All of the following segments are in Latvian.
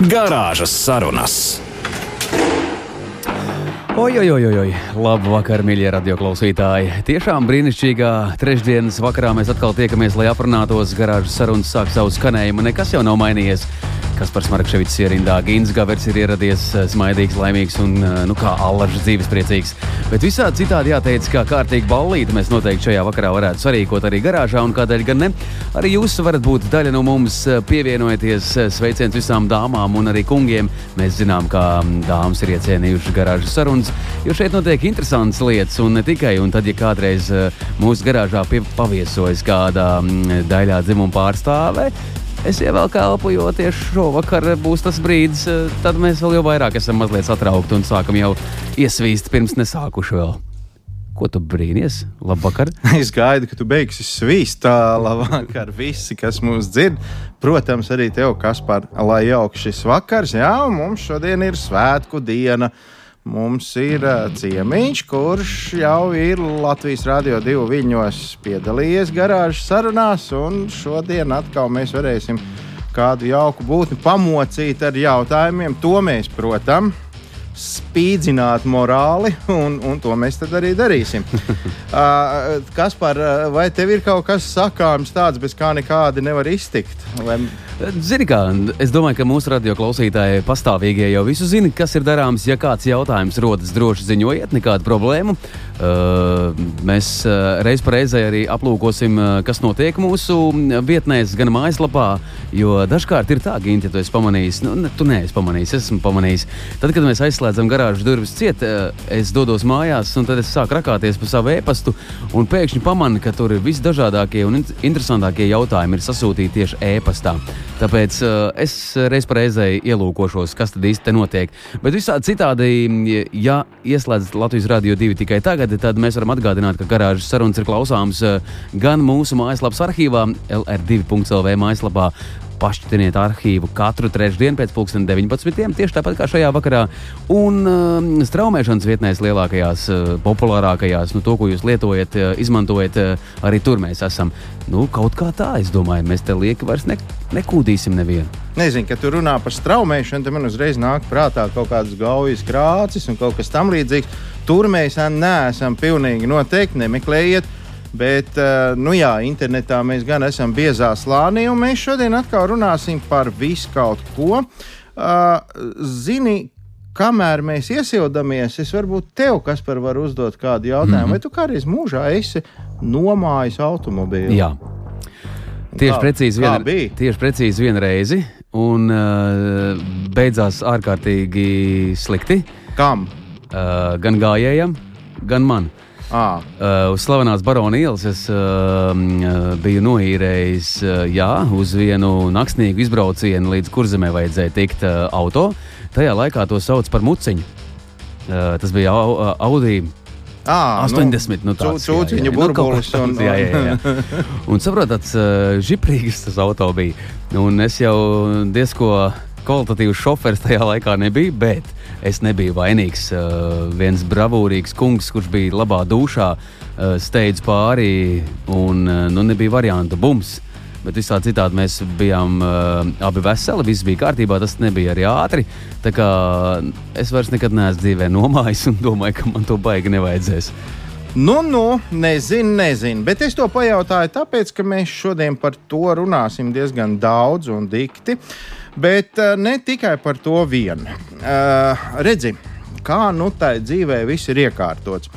Garāžas sarunas. Oi, oi, oi, labu vakaru, mīļie radioklausītāji. Tiešām brīnišķīgā trešdienas vakarā mēs atkal tiekamies, lai aprunātos garāžas sarunas, sāk savu skanējumu. Nekas jau nav mainījies. Kaspars Markevits ierindā, Gins Gavers ir ieradies eh, smaidīgs, laimīgs un, eh, nu, kā allažs dzīves priecīgs. Bet visādi citādi jāteic, ka kārtīgi ballīti mēs noteikti šajā vakarā varētu sarīkot arī garāžā, un kādēļ gan ne. Arī jūs varat būt daļa no mums, eh, pievienojieties sveiciens visām dāmām un arī kungiem. Mēs zinām, ka mm, dāmas ir iecienījušas garāžas sarunas, jo šeit notiek interesantas lietas, un ne tikai. Un tad, ja kādreiz mūsu garāžā paviesojas kāda mm, daļā dzimuma pārstāve, Es ievēlu elpu, jo tieši šovakar būs tas brīdis, eh, tad mēs vēl jau vairāk esam mazliet satraukti un sākam jau iesvīst pirms nesākuši vēl. Ko tu brīnies? Labvakar! Es gaidu, ka tu beigsi svīst. Labvakar, visi, kas mūs dzird. Protams, arī tev, kas par lai jauks šis vakars. Jā, mums šodien ir svētku diena. Mums ir ciemiņš, kurš jau ir Latvijas Rādio 2 viļņos piedalījies garāžas sarunās, un šodien atkal mēs varēsim kādu jauku būtni pamocīt ar jautājumiem. To mēs, protams, spīdzināt morāli, un, un to mēs arī darīsim. uh, kas par, vai tev ir kaut kas sakāms tāds, bez kā nekādi nevar iztikt? Vai... Zini, kā es domāju, ka mūsu radio klausītāji pastāvīgie jau visu zina, kas ir darāms. Ja kāds jautājums rodas, droši ziņojiet, nekādu problēmu. Uh, mēs reiz reizē arī aplūkosim, kas notiek mūsu vietnēs, gan mājaslapā. Jo dažkārt ir tā, ka, ja tu esi pamanījis, nu, ne, tu neesi pamanījis, es esmu pamanījis. Tad, kad mēs aizslēdzam garāžas durvis ciet, es dodos mājās, un tad es sāku rakāties pa savu e-pastu, un pēkšņi pamanu, ka tur ir visdažādākie un interesantākie jautājumi sasūtīti tieši e-pastā. Tāpēc uh, es reiz reizē ielūkošos, kas tad īsti notiek. Bet visādi citādi, ja ieslēdzat Latvijas Rādio 2 tikai tagad, tad mēs varam atgādināt, ka garāžas sarunas ir klausāmas uh, gan mūsu mājaslapas arhīvā, LR2.CLV mājaslapā, pašķirtiniet arhīvu katru trešdienu pēc 19. tieši tāpat kā šajā vakarā. Un uh, straumēšanas vietnēs lielākajās, uh, populārākajās, nu, to, ko jūs lietojat, uh, izmantojat, uh, arī tur mēs esam. Nu, kaut kā tā, es domāju, mēs te lieki vairs ne, nekūdīsim nevienu. Nezinu, kad tu runā par straumēšanu, tad man uzreiz nāk prātā kaut kādas gaujas krācis un kaut kas tamlīdzīgs. Tur mēs neesam pilnīgi noteikti nemeklējiet Bet, eh, nu jā, internetā mēs gan esam biezā slānī, un mēs šodien atkal runāsim par visu kaut ko. Uh, zini, kamēr mēs iesildamies, es varbūt tev, kas par varu uzdot kādu jautājumu, mm -hmm. vai tu kādreiz mūžā esi nomājis automobīlu? Jā. Tieši kā, precīzi, vien, tieši precīzi vienu reizi, un uh, beidzās ārkārtīgi slikti. Kam? Uh, gan gājējam, gan man. Ah. Uh, uz slavenās Barona ielas es uh, biju noīrējis uh, jā, uz vienu naktsnīgu izbraucienu, līdz kurzemē vajadzēja tikt uh, auto. Tajā laikā to sauc par muciņu. Uh, tas bija au, uh, Audi. À, 80, nu, nu tāds cūciņu burbulis. Un, jā, jā, jā. un saprotat, žiprīgs tas auto bija. Un es jau diezko kvalitatīvs šoferis tajā laikā nebija, bet es nebiju vainīgs. Uh, viens bravūrīgs kungs, kurš bija labā dušā, uh, steidz pāri un uh, nu, nebija variantu bums. Bet visā citādi mēs bijām uh, abi veseli, viss bija kārtībā, tas nebija arī ātri. Tā kā es vairs nekad neesmu dzīvē nomājis un domāju, ka man to baigi nevajadzēs. Nu, nu, nezinu, nezinu, bet es to pajautāju, tāpēc, ka mēs šodien par to runāsim diezgan daudz un dikti. Uh, Bet uh, ne tikai par to vien. Uh, redzi, kā nu tā dzīvē viss ir iekārtots.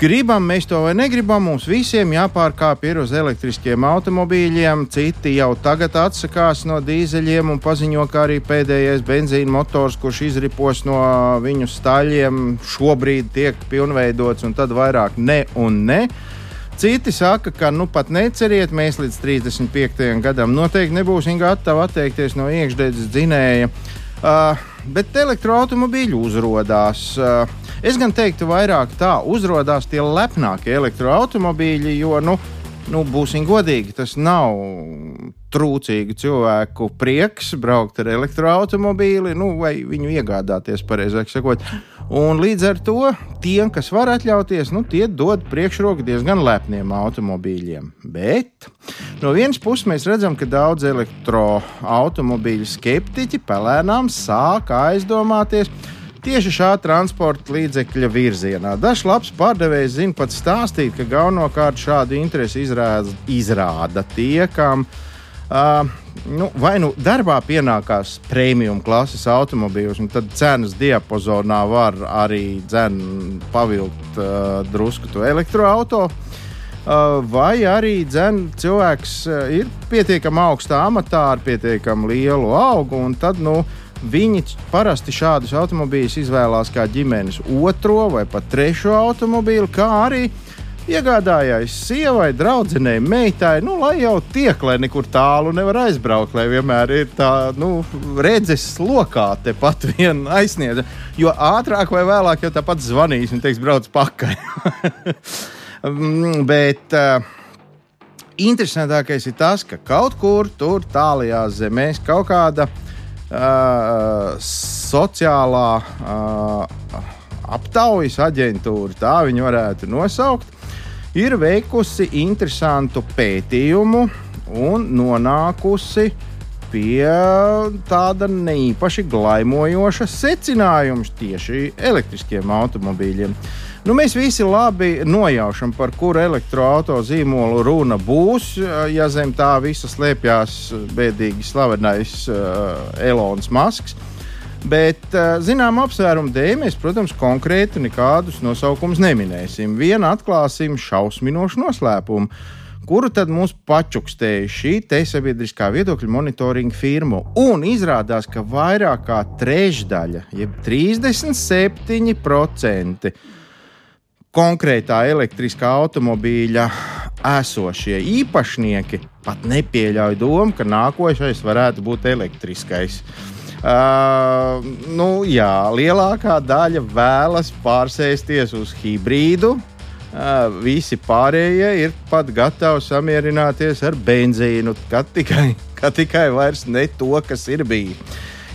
Gribam mēs to vai negribam, mums visiem jāpārkāpj uz elektriskiem automobīļiem. Citi jau tagad atsakās no dīzeļiem un paziņo, ka arī pēdējais benzīna motors, kurš izripos no viņu staļiem, šobrīd tiek pilnveidots un tad vairāk ne un ne. Citi saka, ka nu pat neceriet, mēs līdz 35. gadam noteikti nebūsim gatavi atteikties no iekšdedzes dzinēja. Uh, bet elektroautobīļi uzrādās. Uh, es gan teiktu, vairāk tā uzrādās tie lepnākie elektroautobīļi, jo, nu, nu, būsim godīgi, tas nav trūcīgu cilvēku prieks braukt ar elektroautomobīli, nu, vai viņu iegādāties, pareizāk sakot. Un līdz ar to tiem, kas var atļauties, nu, tie dod priekšroku diezgan lepniem automobīļiem. Bet no vienas puses mēs redzam, ka daudz elektroautomobīļu skeptiķi pelēnām sāk aizdomāties tieši šā transporta līdzekļa virzienā. Dažs labs pārdevējs zina pat stāstīt, ka galvenokārt šādu interesi izrāda, izrāda tie, kam uh, nu, vai nu darbā pienākās premium klases automobīļus, tad cenas diapazonā var arī dzen, pavilkt uh, drusku to elektroautorātu. Uh, vai arī dzen, cilvēks uh, ir pietiekami augstā amatā, ar pietiekami lielu augu, un tad nu, Viņi parasti šādus automobīļus izvēlās kā ģimenes otro vai pat trešo automobīlu, kā arī iegādājās sievai, draudzenei, meitai, nu, lai jau tiek, lai nekur tālu nevar aizbraukt, lai vienmēr ir tā nu, redzes lokā, tepat vien aizsniedz. Jo ātrāk vai vēlāk jau tāpat zvanīs un teiks, brauc pakaļ. Mm, bet uh, interesantākais ir tas, ka kaut kur tur tālajās zemēs kaut kāda uh, sociālā uh, aptaujas aģentūra, tā viņu varētu nosaukt, ir veikusi interesantu pētījumu un nonākusi pie tāda neīpaši glaimojoša secinājuma tieši elektriskiem automobīļiem. Nu, mēs visi labi nojaušam, par kuru elektroautorāta zīmolu runa būs. Ja zem tā visa slēpjas bēdīgi slavenais uh, Elonas Masks. Bet, uh, zinām, apsvērumu dēļ mēs, protams, konkrēti nekādus nosaukumus neminēsim. Vienu atklāsim šausminošu noslēpumu, kuru tad mums pačukstēja šī te sabiedriskā viedokļa monitoringa firma. Un izrādās, ka vairāk kā trešdaļa, jeb 37% konkrētā elektriskā automobīļa esošie īpašnieki pat nepieļauj domu, ka nākošais varētu būt elektriskais. Uh, nu, jā, lielākā daļa vēlas pārsēsties uz hibrīdu. Uh, visi pārējie ir pat gatavi samierināties ar benzīnu, kad tikai, kad tikai vairs ne to, kas ir bijis.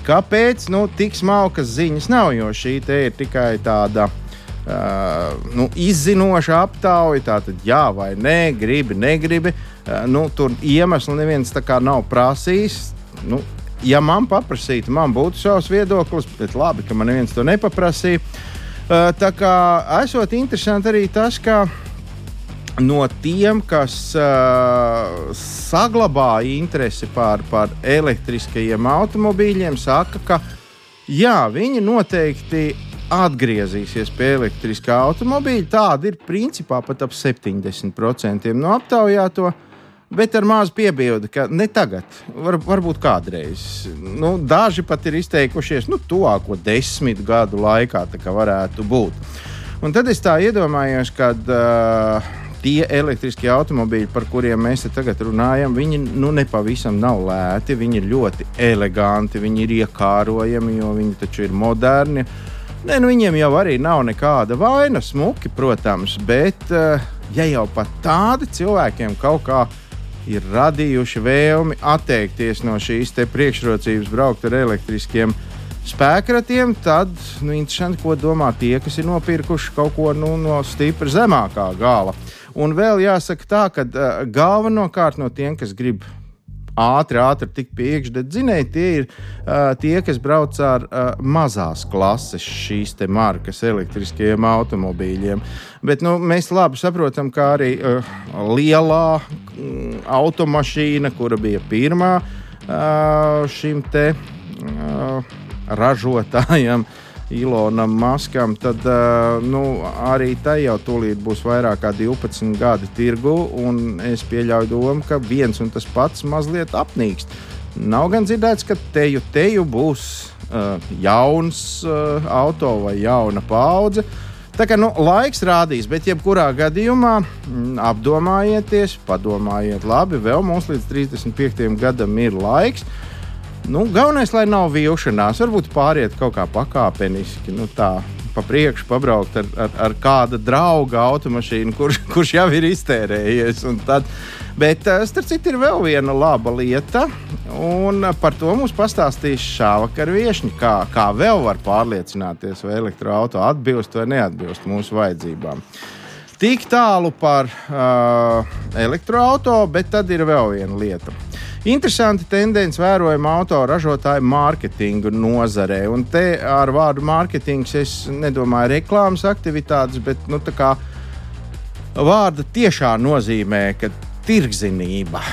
Kāpēc? Nu, tik smalkas ziņas nav, jo šī ir tikai tāda uh, nu, izzinoša aptauja, tātad jā vai nē, gribi, negribi. Uh, nu, tur iemeslu neviens tā kā nav prasījis. Nu, ja man paprasītu, man būtu savs viedoklis, bet labi, ka man neviens to nepaprasīja. Uh, tā kā esot interesanti arī tas, ka no tiem, kas uh, saglabā interesi par, par elektriskajiem automobīļiem, saka, ka jā, viņi noteikti atgriezīsies pie elektriskā automobīļa. Tāda ir principā pat ap 70% no aptaujāto. Bet ar mazu piebildi, ka ne tagad, var, varbūt kādreiz. Nu, daži pat ir izteikušies, nu, tuvāko desmit gadu laikā tā varētu būt. Un tad es tā iedomājos, ka uh, tie elektriskie automobīļi, par kuriem mēs tagad runājam, viņi nu, nepavisam nav lēti. Viņi ir ļoti eleganti, viņi ir iekārojami, jo viņi taču ir moderni. Nē, nu viņiem jau arī nav nekāda vaina, smuki, protams, bet uh, ja jau pat tādi cilvēkiem kaut kā ir radījuši vēlmi atteikties no šīs priekšrocības braukt ar elektriskiem spēkratiem, tad nu, interesanti, ko domā tie, kas ir nopirkuši kaut ko nu, no stipri zemākā gala. Un vēl jāsaka tā, ka uh, galvenokārt no tiem, kas grib ātri, ātri tik priekšdedzinēji, tie ir uh, tie, kas brauc ar uh, mazās klases šīs markas elektriskajiem automobīļiem. Bet nu, mēs labi saprotam, ka arī uh, lielā mm, automašīna, kura bija pirmā uh, šim te uh, ražotājam, uh, Ilonam Maskam, tad uh, nu, arī tai jau tūlīt būs vairāk kā 12 gadi tirgu. Es pieļauju domu, ka viens un tas pats mazliet apnīkst. Nav gan dzirdēts, ka teju, teju būs uh, jauns uh, auto vai jauna paudze. Tā kā nu, laiks rādīs, bet jebkurā gadījumā m, mm, apdomājieties, padomājiet, labi, vēl mums līdz 35 gadam ir laiks. Nu, galvenais, lai nav vilšanās, varbūt pāriet kaut kā pakāpeniski. Nu, tā, pa priekšu pabraukt ar, ar, ar kāda drauga automašīnu, kurš, kurš jau ir iztērējies. Bet, uh, starp citu, ir vēl viena laba lieta, un par to mums pastāstīs šāvakar viešņi, kā, kā vēl var pārliecināties, vai elektroautorāts atbilst vai neatbilst mūsu vajadzībām. Tik tālu par uh, elektroautorātu, bet tad ir vēl viena lieta. Interesanti tendence vērojama autoražotāju mārketinga nozarē. Un te ar vārdu mārketings es nedomāju reklāmas aktivitātes, bet nu, vārda tiešā nozīmē, ka tirgzinība.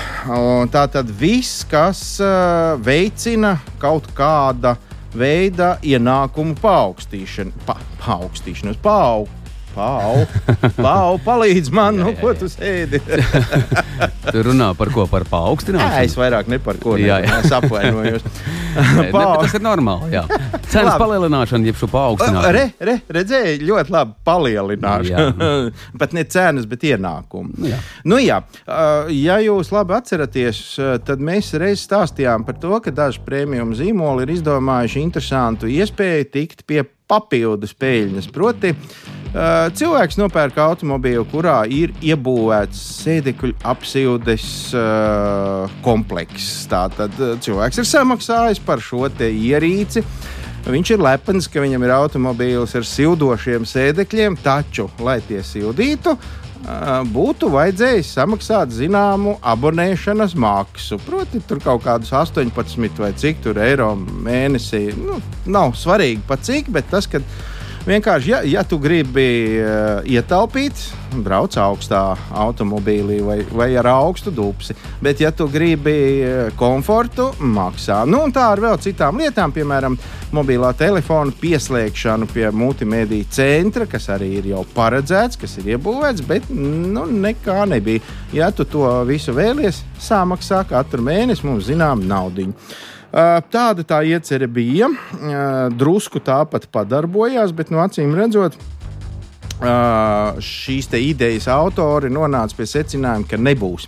Tā tad viss, kas uh, veicina kaut kāda veida ienākumu paaugstīšanu, pa, paaugstīšanos, paaug, Pau, pau, palīdz man, jā, jā, jā. nu, ko tu sēdi. tu runā par ko? Par paaugstināšanu? Jā, es vairāk ne par ko jā, jā. atvainojos. ne, ne, tas ir normāli. Jā. Cenas palielināšana, jeb šo paaugstināšanu. Re, re, redzēji, ļoti labi palielināšana. pat ne cenas, bet ienākumu. Nu, jā. Nu, jā. Ja jūs labi atceraties, tad mēs reiz stāstījām par to, ka daži prēmiju zīmoli ir izdomājuši interesantu iespēju tikt pie papildus peļņas. Proti, cilvēks nopērk automobīlu, kurā ir iebūvēts sēdekļu apsildes uh, komplekss. Tātad uh, cilvēks ir samaksājis par šo ierīci. Viņš ir lepns, ka viņam ir automobīls ar sildošiem sēdekļiem, taču, lai tie sildītu, būtu vajadzējis samaksāt zināmu abonēšanas maksu. Proti, tur kaut kādus 18 vai cik eiro mēnesī. Nu, nav svarīgi pat cik, bet tas, ka Vienkārši, ja, ja tu gribi uh, ietaupīt, brauc augstā automobīlī vai, vai ar augstu dupsi. Bet, ja tu gribi uh, komfortu, maksā. Nu, tā ar vēl citām lietām, piemēram, mobilā telefona pieslēgšanu pie multimediju centra, kas arī ir jau paredzēts, kas ir iebūvēts, bet nu, nekā nebija. Ja tu to visu vēlies, samaksā katru mēnesi mums zinām naudu. Tāda tā iecerē bija. Drusku tāpat padarbojās, bet no acīm redzot, šīs idejas autori nonāca pie secinājuma, ka nebūs.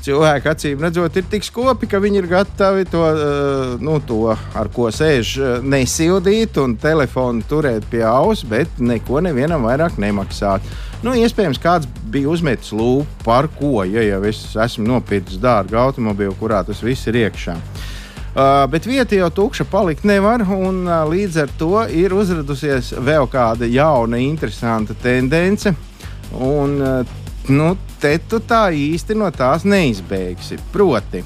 Cilvēki, acīm redzot, ir tik skopi, ka viņi ir gatavi to, nu, to ar ko sēž, nesildīt un telefonu turēt pie auss, bet neko nevienam vairāk nemaksāt. Nu, iespējams, kāds bija uzmetis lūpu par ko, ja jau es esmu nopircis dārgu automobīlu, kurā tas viss ir iekšā. Uh, Uh, bet vieta jau tukša palikt nevar, un uh, līdz ar to ir uzradusies vēl kāda jauna, interesanta tendence. Un, uh, nu, te tu tā īsti no tās neizbēgsi. Proti,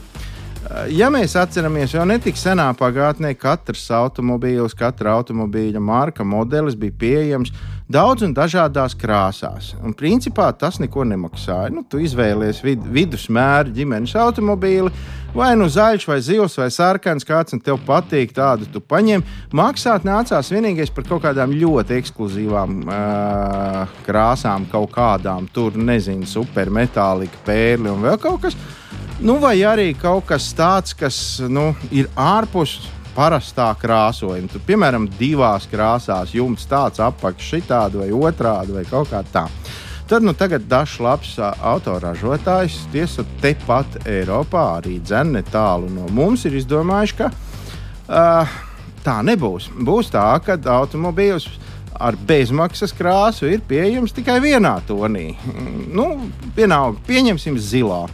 ja mēs atceramies, jau netik senā pagātnē katrs automobīls, katra automobīļa marka, modelis bija pieejams daudz un dažādās krāsās. Un principā tas neko nemaksāja. Nu, tu izvēlies vid vidusmēra ģimenes automobīli, vai nu zaļš, vai zils, vai sarkans, kāds un tev patīk, tādu tu paņem. Maksāt nācās vienīgais par kaut kādām ļoti ekskluzīvām uh, krāsām, kaut kādām tur, nezinu, supermetālika, pērli un vēl kaut kas. Nu, vai arī kaut kas tāds, kas nu, ir ārpus parastā krāsojuma. Tur, piemēram, divās krāsās jumts tāds apakšs, šitādi vai otrādi vai kaut kā tā. Tad nu, tagad dažs labs autoražotājs, tiesa tepat Eiropā, arī dzene tālu no mums, ir izdomājuši, ka uh, tā nebūs. Būs tā, ka automobīls ar bezmaksas krāsu ir pieejams tikai vienā tonī. Nu, vienalga, pieņemsim zilā.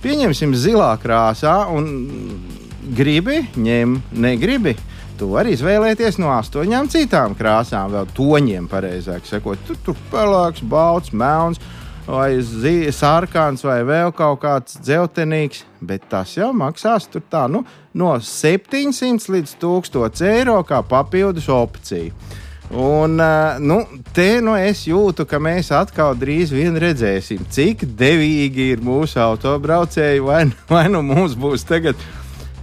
Pieņemsim zilā krāsā, un gribi, ņem, negribi. Tu vari izvēlēties no astoņām citām krāsām, vēl toņiem, pareizāk sakot. Tur tur pelēks, balts, melns, vai sarkans, vai vēl kaut kāds dzeltenīgs. Bet tas jau maksās tā, nu, no 700 līdz 1000 eiro kā papildus opcija. Un, nu, te nu es jūtu, ka mēs atkal drīz vien redzēsim, cik devīgi ir mūsu autobraucēji, vai, vai nu mums būs tagad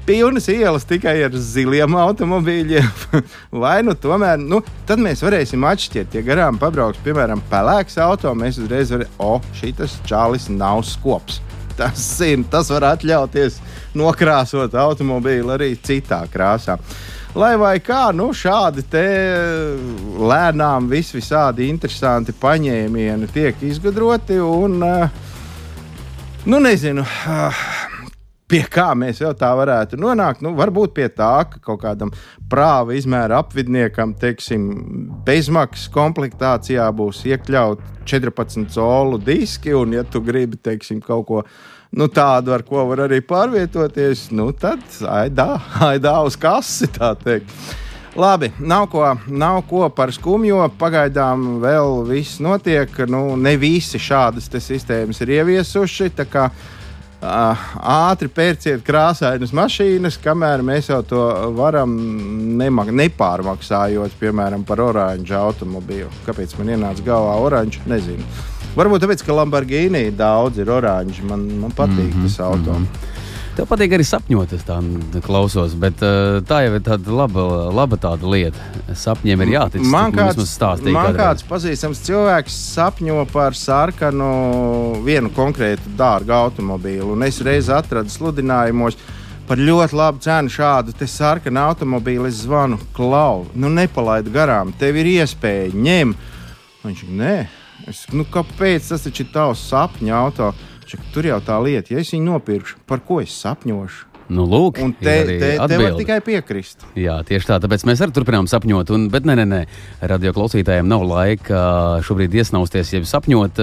pilnas ielas tikai ar ziliem automobīļiem. Vai nu tomēr, nu, tad mēs varēsim atšķirt, ja garām pabrauks, piemēram, pelēks auto, mēs uzreiz varam, o, šis čalis nav skops. Tas, ir, tas var atļauties nokrāsot automobīlu arī citā krāsā. Lai vai kā, nu, šādi lēnām, vis visādi interesanti paņēmieni tiek izgudroti. Un, nu, nezinu, pie kā mēs jau tā varētu nonākt. Nu, varbūt pie tā, ka kaut kādam prāva izmēra apvidniekam, teiksim, bezmaksas komplektācijā būs iekļaut 14 colu diski, un, ja tu gribi, teiksim, kaut ko nu, tādu, ar ko var arī pārvietoties, nu, tad aidā, aidā uz kasi, tā teikt. Labi, nav ko, nav ko par skumjo. Pagaidām vēl viss notiek. Nu, ne visi šādas sistēmas ir ieviesuši. Uh, ātri pērciet krāsainas mašīnas, kamēr mēs jau to varam nemak nepārmaksājot, piemēram, par oranžu automobīlu. Kāpēc man ienāca galvā oranžs? Nezinu. Varbūt tāpēc, ka Lamborghini daudz ir oranži. Man, man patīk mm -hmm, tas auto. Mm -hmm. Tev patīk arī sapņot, es tā klausos, bet uh, tā jau ir tāda laba, laba tāda lieta. Sapņiem ir jātic. Man kāds, stāstīja, man kāds pazīstams cilvēks sapņo par sarkanu vienu konkrētu dārgu automobīlu, un es reiz atradu sludinājumos. Par ļoti labu cenu šādu sarkanu automobīlu es zvanu, klau, nu nepalaidi garām, tev ir iespēja ņemt. Viņš saka, nē, es, nu kāpēc tas taču ir tavs sapņu automobilis? Čak, tur jau tā lieta, ja es viņu nopirkšu, par ko es sapņošu. Nu, lūk, un te, te, te var tikai piekrist. Jā, tieši tā. Tāpēc mēs arī turpinām sapņot. Un, bet, nē, nē, nē. radio klausītājiem nav laika šobrīd iesnausties, jeb sapņot.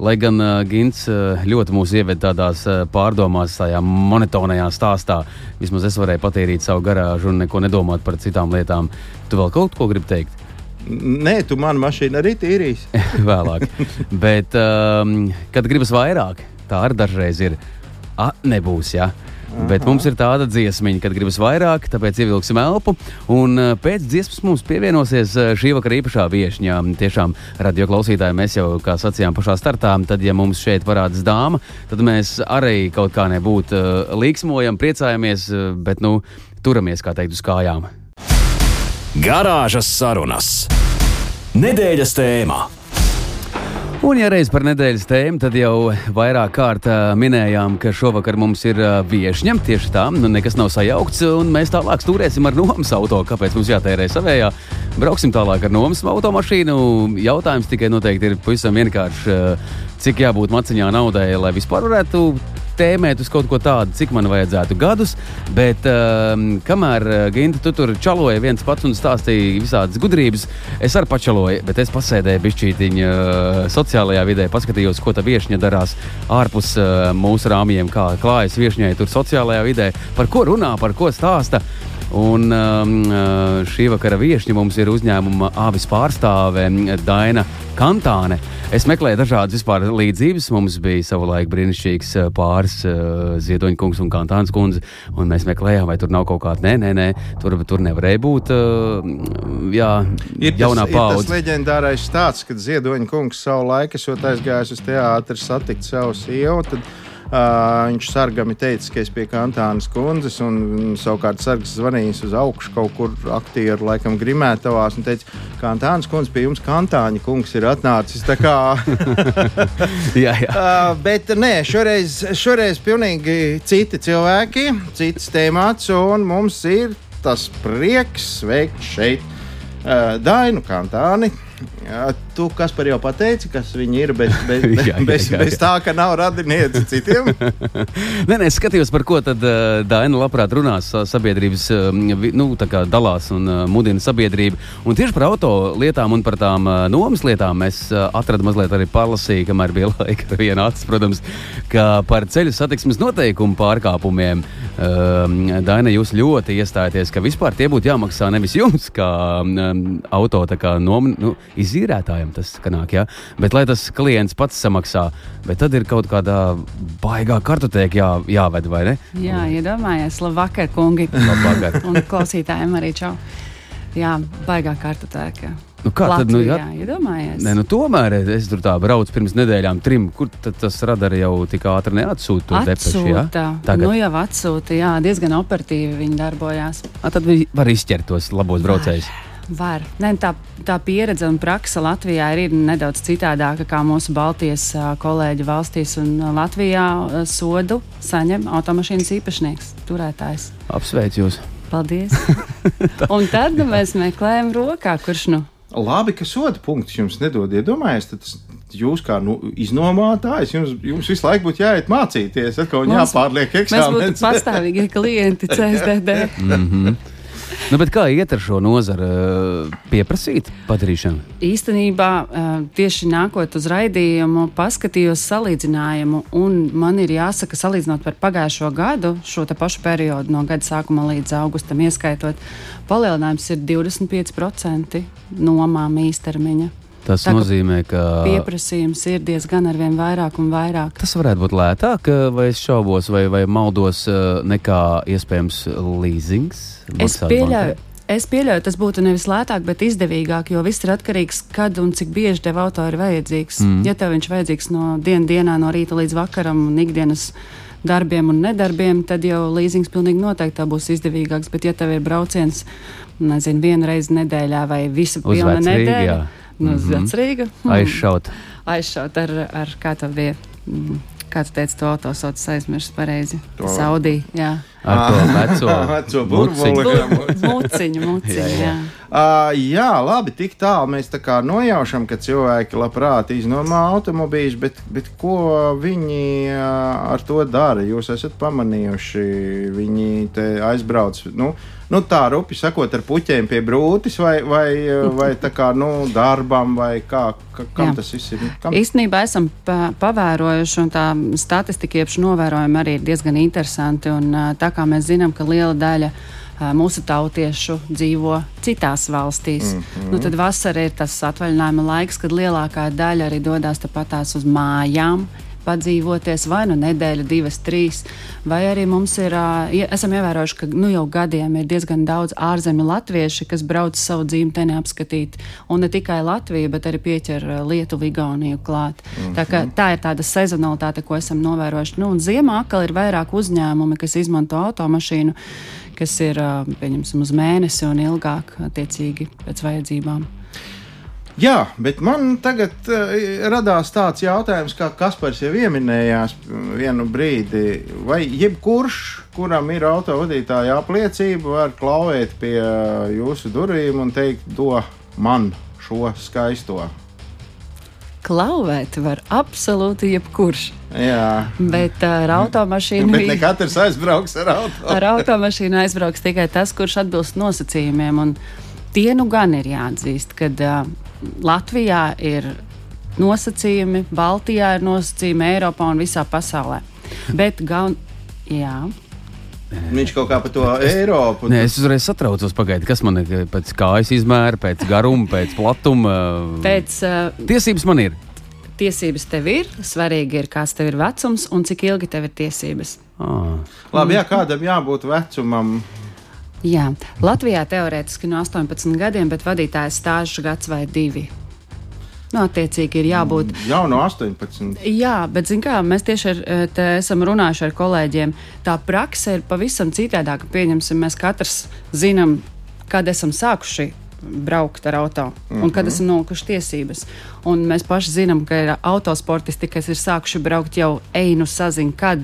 Lai gan Gins ļoti mūs ieved tādās pārdomās, tajā monotonajā stāstā. Vismaz es varēju patērīt savu garāžu un neko nedomāt par citām lietām. Tu vēl kaut ko gribi teikt? Nē, tu manu mašīnu arī tīrīsi. Vēlāk. Bet, um, kad gribas vairāk, tā arī dažreiz ir. A, nebūs, jā. Ja? Aha. Bet mums ir tāda dziesmiņa, kad gribas vairāk, tāpēc ievilksim elpu. Un uh, pēc dziesmas mums pievienosies uh, šī vakara īpašā viesņā. Tiešām, radio klausītāji, mēs jau, kā sacījām, pašā startā, tad, ja mums šeit parādās dāma, tad mēs arī kaut kā nebūtu uh, līksmojam, priecājamies, bet, nu, turamies, kā teikt, uz kājām. Garāžas sarunas. Nedēļas tēmā. Un, ja reiz par nedēļas tēmu, tad jau vairāk kārt minējām, ka šovakar mums ir viesņa. Tieši tā, nu, nekas nav sajaukts, un mēs tālāk stūrēsim ar nomas auto. Kāpēc mums jātērē savējā? Brauksim tālāk ar nomas automašīnu. Jautājums tikai noteikti ir pavisam vienkāršs. Uh, cik jābūt maciņā naudai, lai vispār varētu tēmēt uz kaut ko tādu, cik man vajadzētu gadus. Bet uh, kamēr uh, Ginta tu tur čaloja viens pats un stāstīja visādas gudrības, es arī pačaloju, bet es pasēdēju bišķītiņa uh, sociālajā vidē, paskatījos, ko tā viesņa darās ārpus uh, mūsu rāmjiem, kā klājas viesņai tur sociālajā vidē, par ko runā, par ko stāsta. Un um, uh, šī vakara viesiņa mums ir uzņēmuma avis pārstāve Daina Kantāne. Es meklēju dažādas vispār līdzības. Mums bija savulaik brīnišķīgs uh, pāris uh, Ziedoņa kungs un Kantāns kundze, un mēs meklējām, vai tur nav kaut kāda. Nē, nē, nē tur, tur nevarēja būt. Uh, jā, ir jaunā paudze. Tas leģendārais stāsts, kad Ziedoņa kungs savu laiku esot aizgājis uz teātri satikt savu sievu. Uh, viņš sargami teica, ka es pie Kantānas kundzes, un savukārt sargs zvanījis uz augšu kaut kur aktieru, laikam, grimētavās, un teica, Kantānas kundze pie jums Kantāņa kungs ir atnācis. jā, jā. Uh, bet nē, šoreiz, šoreiz pilnīgi citi cilvēki, cits temats, un mums ir tas prieks sveikt šeit uh, Dainu Kantāni. Jā, tu kas par jau pateici, kas viņi ir, bet bez, bez, jā, jā, bez, jā, jā. bez tā, ka nav radinieci citiem. nē, nē, es skatījos, par ko tad uh, Daina labprāt runās sabiedrības, uh, nu, tā kā dalās un uh, mudina sabiedrību. Un tieši par auto lietām un par tām uh, nomas lietām mēs uh, atradām mazliet arī pārlasīju, kamēr bija laika ar vienu acis, protams, ka par ceļu satiksmes noteikumu pārkāpumiem uh, Daina jūs ļoti iestājaties, ka vispār tie būtu jāmaksā nevis jums, kā um, auto kā nom, nu, izīrētājiem tas nāk, ja? bet lai tas klients pats samaksā. Bet tad ir kaut kādā baigā kartotēka jā, jāved, vai ne? Jā, iedomājieties, labvakar, kungi. Labvakar. Un klausītājiem arī čau. Jā, baigā kartotēka. Nu kā Latvijā, tad, nu, jā, iedomājies? Nē, nu, tomēr es tur tā braucu pirms nedēļām, trim. Kur tas radara jau tik ātri neatsūta depešu? Jā, tagad nu jau atsūta, jā, diezgan operatīvi viņi darbojās. A, tad var izķert tos labos braucējus. Var. Var. Ne, tā, tā pieredze un praksa Latvijā ir nedaudz citādāka nekā mūsu Baltijas kolēģi valstīs. Latvijā sodu saņem automašīnas īpašnieks, turētājs. Apsveicu jūs! Paldies! un tad nu, mēs meklējam rokā, kurš nu. Labi, ka soda punkts jums nedod. Iedomājieties, jūs kā nu, iznomātājs, jums, jums visu laiku būtu jāiet mācīties, atkal jāpārliek eksāmenis. Mēs būtu pastāvīgie klienti CSDD. mm -hmm. Nu, kā iet ar šo nozaru? Pieprasīt padarīšanu? Īstenībā, tieši nākot uz raidījumu, paskatījos salīdzinājumu, un man ir jāsaka, salīdzinot par pagājušo gadu, šo pašu periodu no gada sākuma līdz augustam, ieskaitot, palielinājums ir 25% nomām īstermiņa. Tas Tā, nozīmē, ka pieprasījums ir diezgan ar vien vairāk un vairāk. Tas varētu būt lētāk, vai es šaubos, vai, vai maldos, nekā iespējams leasings. Es pieļauju, es pieļauju, tas būtu nevis lētāk, bet izdevīgāk, jo viss ir atkarīgs no kad un cik bieži tev auto ir vajadzīgs. Mm. Ja tev viņš vajadzīgs no dienas dienā, no rīta līdz vakaram un ikdienas darbiem un nedarbiem, tad jau leasings pilnīgi noteikti būs izdevīgāks. Bet, ja tev ir brauciens, nezinu, vienu reizi nedēļā vai visu pilnu nedēļu, no mm -hmm. Vecrīga. Hmm. Aizšaut. Aizšaut ar, ar kā tā bija. Mm. Kā tu teici, to autosaucas aizmirst pareizi? Saudī, jā. Ar to veco, veco burbuļu. Muciņu, muciņu, jā. jā. Uh, jā, labi, tik tālu mēs tā kā nojaušam, ka cilvēki labprāt iznomā automobīļus, bet, bet ko viņi uh, ar to dara? Jūs esat pamanījuši, viņi te aizbrauc. Nu, nu, tā rupi sakot, ar puķiem pie brūtis, vai, vai, vai tā kā nu, darbam, vai kā, ka, kam Jā. tas viss ir? Kam? Īstenībā esam pavērojuši, un tā statistika, jeb novērojumi arī ir diezgan interesanti. Un, tā kā mēs zinām, ka liela daļa mūsu tautiešu dzīvo citās valstīs. Mm -hmm. nu, tad vasara ir tas atvaļinājuma laiks, kad lielākā daļa arī dodas tepatās uz mājām. Padzīvoties vai nu nedēļu, divas, trīs, vai arī mums ir, esam ievērojuši, ka nu, jau gadiem ir diezgan daudz ārzemju latvieši, kas brauc savu dzimteni apskatīt. Un ne tikai Latviju, bet arī pieķer Lietuvu, Igauniju klāt. Mm -hmm. tā, ka, tā ir tāda sezonalitāte, ko esam novērojuši. Nu, ziemā atkal ir vairāk uzņēmumi, kas izmanto automašīnu kas ir pieņemsim uz mēnesi un ilgāk, attiecīgi pēc vajadzībām. Jā, bet man tagad uh, radās tāds jautājums, kā Kaspars jau pieminējās vienu brīdi. Vai jebkurš, kuram ir autovadītāja apliecība, var klauvēt pie jūsu durvīm un teikt, do man šo skaisto? Klauvēt var absolūti jebkurš. Jā. Bet ar automašīnu. Bet ne katrs aizbrauks ar automašīnu. ar automašīnu aizbrauks tikai tas, kurš atbilst nosacījumiem. Un tie nu gan ir jāatzīst, ka uh, Latvijā ir nosacījumi, Baltijā ir nosacījumi, Eiropā un visā pasaulē. Bet gan. Jā. Viņš kaut kā par to Eiropu. Nē, es uzreiz satraucos, pagaidi, kas man ir pēc kājas izmēra, pēc garuma, pēc platuma. Pēc, uh, tiesības man ir tiesības tev ir, svarīgi ir, kāds tev ir vecums un cik ilgi tev ir tiesības. Ah. Labi, jā, kādam jābūt vecumam? Jā, Latvijā teorētiski no 18 gadiem, bet vadītāja stāžu gads vai divi. Nu, attiecīgi ir jābūt. Mm, jau no 18. Jā, bet kā, mēs tieši ar, eh, esam runājuši ar kolēģiem. Tā praksa ir pavisam citādāka. Pieņemsim, mēs katrs zinām, kad esam sākuši braukt ar auto mm -hmm. un kad mhm. esam nolikuši tiesības. Un mēs paši zinām, ka ir autosportisti, kas ir sākuši braukt jau einu saziņu, kad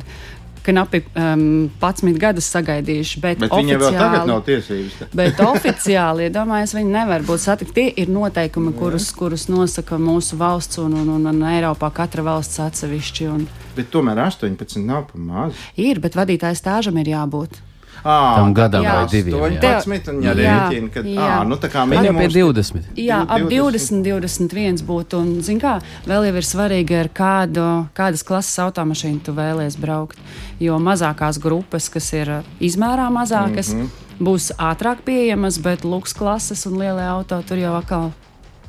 knapi um, 11 gadus sagaidījuši. Bet, bet viņiem vēl tagad nav tiesības. bet oficiāli, ja domāju, viņi nevar būt satikti. Tie ir noteikumi, kurus, kurus nosaka mūsu valsts un, un, un, un Eiropā katra valsts atsevišķi. Un... Bet tomēr 18 nav pa maz. Ir, bet vadītāja stāžam ir jābūt. À, tam gadam jā, vai diviem. 18, un ja rēķina, ka jā. À, nu, tā kā minimums pie 20. Jā, ap 20, 21 būtu. Un, zin kā, vēl jau ir svarīgi, ar kādu, kādas klases automašīnu tu vēlies braukt. Jo mazākās grupas, kas ir izmērā mazākas, mm -hmm. būs ātrāk pieejamas, bet luks klases un lielie auto tur jau atkal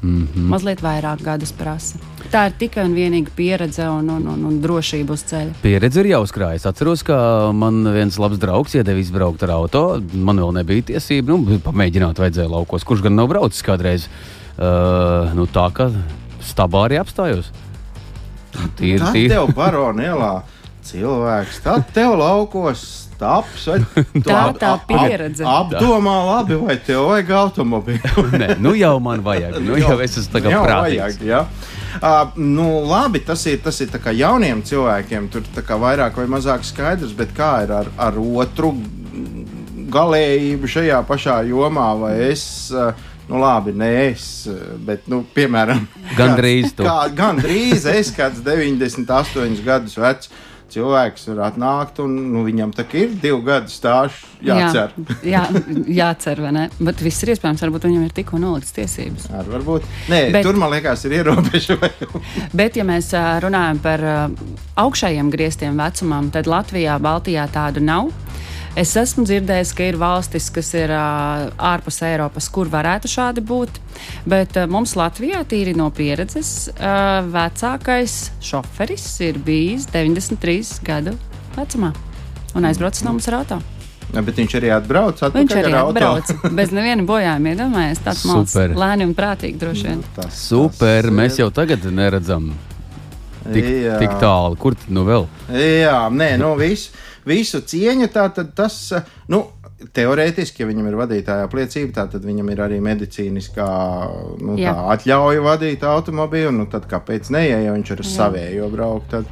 Mm -hmm. Mazliet vairāk gadus prasa. Tā ir tikai un vienīgi pieredze un, un, un, un drošība uz ceļa. Pieredze ir jāuzkrājas. Es atceros, ka man viens labs draugs iedeva izbraukt ar auto. Man vēl nebija tiesība. Nu, pamēģināt, vajadzēja laukos, kurš gan nav braucis kādreiz. Uh, nu, tā kā stabā arī apstājos. Tīri, tīri. Tā tev baroni ielā cilvēks, tad tev laukos taps. Vai, tā ir tā pieredze. Ap, apdomā, labi, vai tev vajag automobīlu? Nē, nu jau man vajag. Nu jau es esmu tagad prātīgs. Vajag, ja? Uh, nu, labi, tas ir, tas ir jauniem cilvēkiem. Tur vairāk vai mazāk skaidrs, bet kā ir ar, ar otru galējību šajā pašā jomā? Vai es, uh, nu, labi, ne es, bet, nu, piemēram, gandrīz, kāds, kā, gandrīz es, kāds 98 gadus vecs cilvēks var atnākt un nu, viņam tā ir divu gadu stāsts jācer. Jā, jā, jācer, vai ne? Bet viss ir iespējams, varbūt viņam ir tikko nolikts tiesības. Ar, varbūt. Nē, bet, tur man liekas, ir ierobežojumi. bet, ja mēs runājam par augšējiem griestiem vecumam, tad Latvijā, Baltijā tādu nav. Es esmu dzirdējis, ka ir valstis, kas ir uh, ārpus Eiropas, kur varētu šādi būt. Bet uh, mums Latvijā, tīri no pieredzes, uh, vecākais šoferis ir bijis 93 gadu vecumā un aizbraucis no mums ar auto. Ja, bet viņš arī atbrauc. Viņš arī atbrauc bez neviena bojājuma. Iedomājieties, tāds mākslinieks, lēni un prātīgi droši vien. Nu, tas, Super, tas mēs jau tagad neredzam tik, jā. tik tālu. Kur tad nu vēl? Jā, nē, nu viss visu cieņu, tad tas, nu, teorētiski, ja viņam ir vadītāja apliecība, tad viņam ir arī medicīniskā nu, atļauja vadīt automobīlu. Nu, tad kāpēc ne, ja viņš ar savējo braukt? Tad.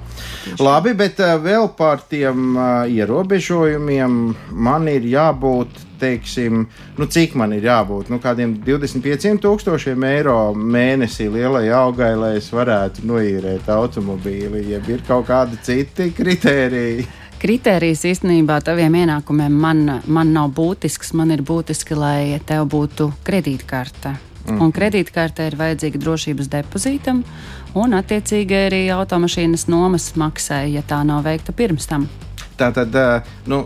Labi, bet uh, vēl par tiem uh, ierobežojumiem man ir jābūt. Teiksim, nu, cik man ir jābūt? Nu, kādiem 25,000 eiro mēnesī lielai augai, lai es varētu noīrēt automobīli, ja ir kaut kādi citi kritēriji kritērijs īstenībā taviem ienākumiem man, man nav būtisks. Man ir būtiski, lai tev būtu kredītkarte. Mm. Un kredītkarte ir vajadzīga drošības depozītam, un attiecīgi arī automašīnas nomas maksai, ja tā nav veikta pirms tam. Tā tad nu,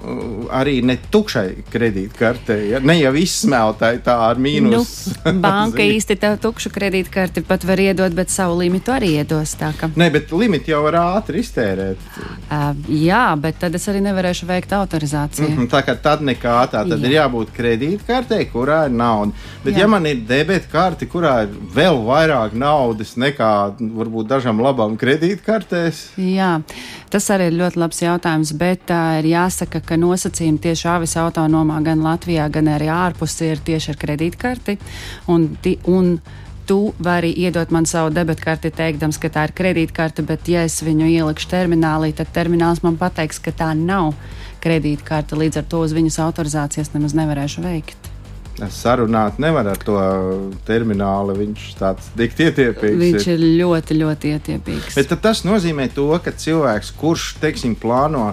arī ne tukšai kredītkartei, ja? ne jau izsmeltai tā ar mīnus. Nu, banka īsti tev tukšu kredītkarti pat var iedot, bet savu limitu arī iedos. Ka... Nē, bet limitu jau var ātri iztērēt. Uh, jā, bet tad es arī nevarēšu veikt autorizāciju. Mm -hmm, tā kā tad nekā tā, tad jā. ir jābūt kredītkartei, kurā ir nauda. Bet jā. ja man ir debetkarte, kurā ir vēl vairāk naudas nekā varbūt dažam labam kredītkartēs. Jā, tas arī ir ļoti labs jautājums. Bet uh, ir jāsaka, ka nosacījumi tieši avis autonomā gan Latvijā, gan arī ārpus ir tieši ar kredītkarti. Un, un tu vari iedot man savu debetkarti, teikdams, ka tā ir kredītkarte, bet ja es viņu ielikšu terminālī, tad termināls man pateiks, ka tā nav kredītkarte. Līdz ar to uz viņas autorizācijas nemaz nevarēšu veikt sarunāt nevar ar to terminālu. Viņš tāds dikti ietiepīgs. Viņš ir ļoti, ļoti ietiepīgs. Bet tas nozīmē to, ka cilvēks, kurš, teiksim, plāno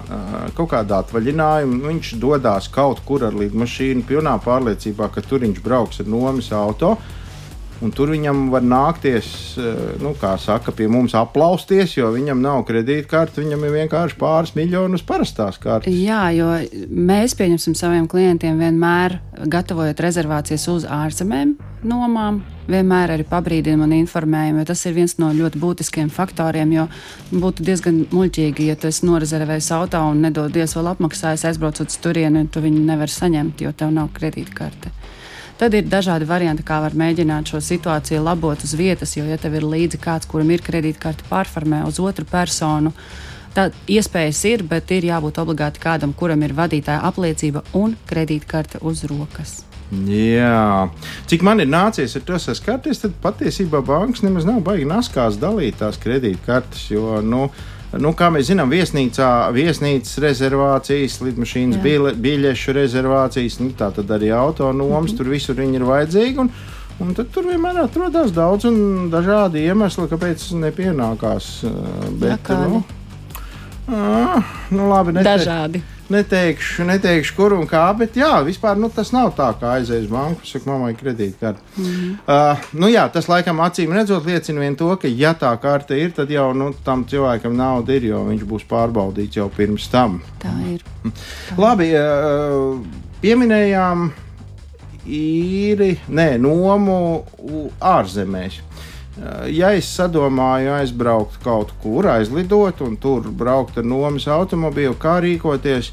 kaut kādu atvaļinājumu, viņš dodas kaut kur ar lidmašīnu, pilnā pārliecībā, ka tur viņš brauks ar nomas automašīnu Un tur viņam var nākties, eh, nu, kā saka, pie mums aplausties, jo viņam nav kredītkarte, viņam ir vienkārši pāris miljonus parastās kartes. Jā, jo mēs pieņemsim saviem klientiem vienmēr, gatavojot rezervācijas uz ārzemēm, nomām, vienmēr arī pabrīdinām un informējam, jo tas ir viens no ļoti būtiskiem faktoriem. Jo būtu diezgan muļķīgi, ja tu esi norezervējis auto un nedodies vēl apmaksājis, aizbraucot uz turieni, un tu viņu nevari saņemt, jo tev nav kredītkarte. Tad ir dažādi varianti, kā var mēģināt šo situāciju labot uz vietas, jo, ja tev ir līdzi kāds, kuram ir kredītkarte pārformē uz otru personu, tad iespējas ir, bet ir jābūt obligāti kādam, kuram ir vadītāja apliecība un kredītkarte uz rokas. Jā, cik man ir nācies ar to saskarties, tad patiesībā bankas nemaz nav baigi naskās dalīt tās kredītkartes, jo, nu, Nu, kā mēs zinām, viesnīcā, viesnīcas rezervācijas, lidmašīnas bile, biļešu rezervācijas, nu, tā tad arī autonomas, mm -hmm. tur visur viņi ir vajadzīgi. Un, un tad tur vienmēr atrodas daudz un dažādi iemesli, kāpēc nepienākās. Bet, Jā, kādi? nu, à, nu, labi, nete... dažādi neteikšu, neteikšu, kur un kā, bet jā, vispār nu, tas nav tā, kā aizies banku, saka, mammai kredītkarte. Mm -hmm. uh, nu, jā, tas laikam acīm redzot liecina vien to, ka, ja tā karte ir, tad jau nu, tam cilvēkam nauda ir, jo viņš būs pārbaudīts jau pirms tam. Tā ir. Tā. Labi, uh, pieminējām īri, nē, nomu ārzemēs. Eh, ja es sadomāju aizbraukt kaut kur, aizlidot un tur braukt ar nomas automobīlu, kā rīkoties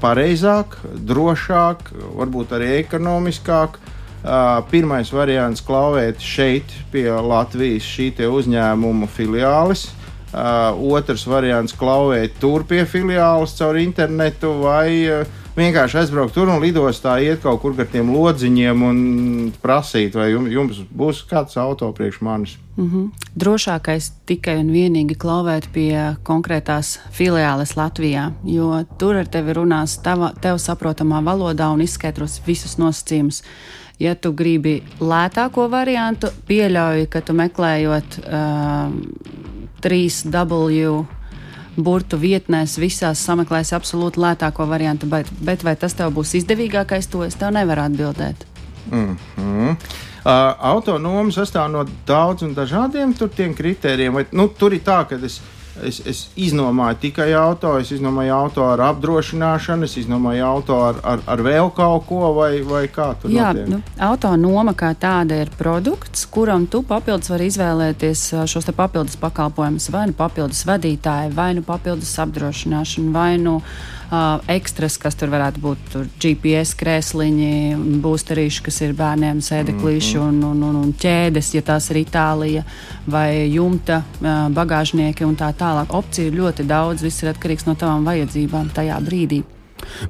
pareizāk, drošāk, varbūt arī ekonomiskāk. Pirmais variants - klauvēt šeit, pie Latvijas šī uzņēmuma filiālis. Otrs variants - klauvēt tur pie filiālis caur internetu vai uh, vienkārši aizbraukt tur un lidostā, iet kaut kur ar tiem lodziņiem un prasīt, vai jums, jums būs kāds auto priekš manis. Mm -hmm. Drošākais tikai un vienīgi klauvēt pie konkrētās filiāles Latvijā, jo tur ar tevi runās tava, tev saprotamā valodā un izskaidros visus nosacījumus. Ja tu gribi lētāko variantu, pieļauju, ka tu meklējot uh, 3W burtu vietnēs, visās sameklēs absolūti lētāko variantu, bet, bet vai tas tev būs izdevīgākais, to es tev nevaru atbildēt. Mm -hmm. uh, autonomi sastāv no daudziem dažādiem kritērijiem. Vai, nu, tur ir tā, ka es Es, es iznomāju tikai auto, es iznomāju auto ar apdrošināšanu, es iznomāju auto ar, ar, ar vēl kaut ko, vai, vai kā tur Jā, notiek? nu, autonoma kā tāda ir produkts, kuram tu papildus vari izvēlēties šos papildus pakalpojumus, vai nu papildus vadītāju, vai nu papildus apdrošināšanu, vai nu uh, ekstras, kas tur varētu būt. Tur GPS krēsliņi, būsterīši, kas ir bērniem sēdeklīši mm -hmm. un, un, un, un ķēdes, ja tās ir Itālija, vai jumta uh, bagāžnieki un tā tālāk. Opciju ir ļoti daudz, viss ir atkarīgs no tavām vajadzībām tajā brīdī.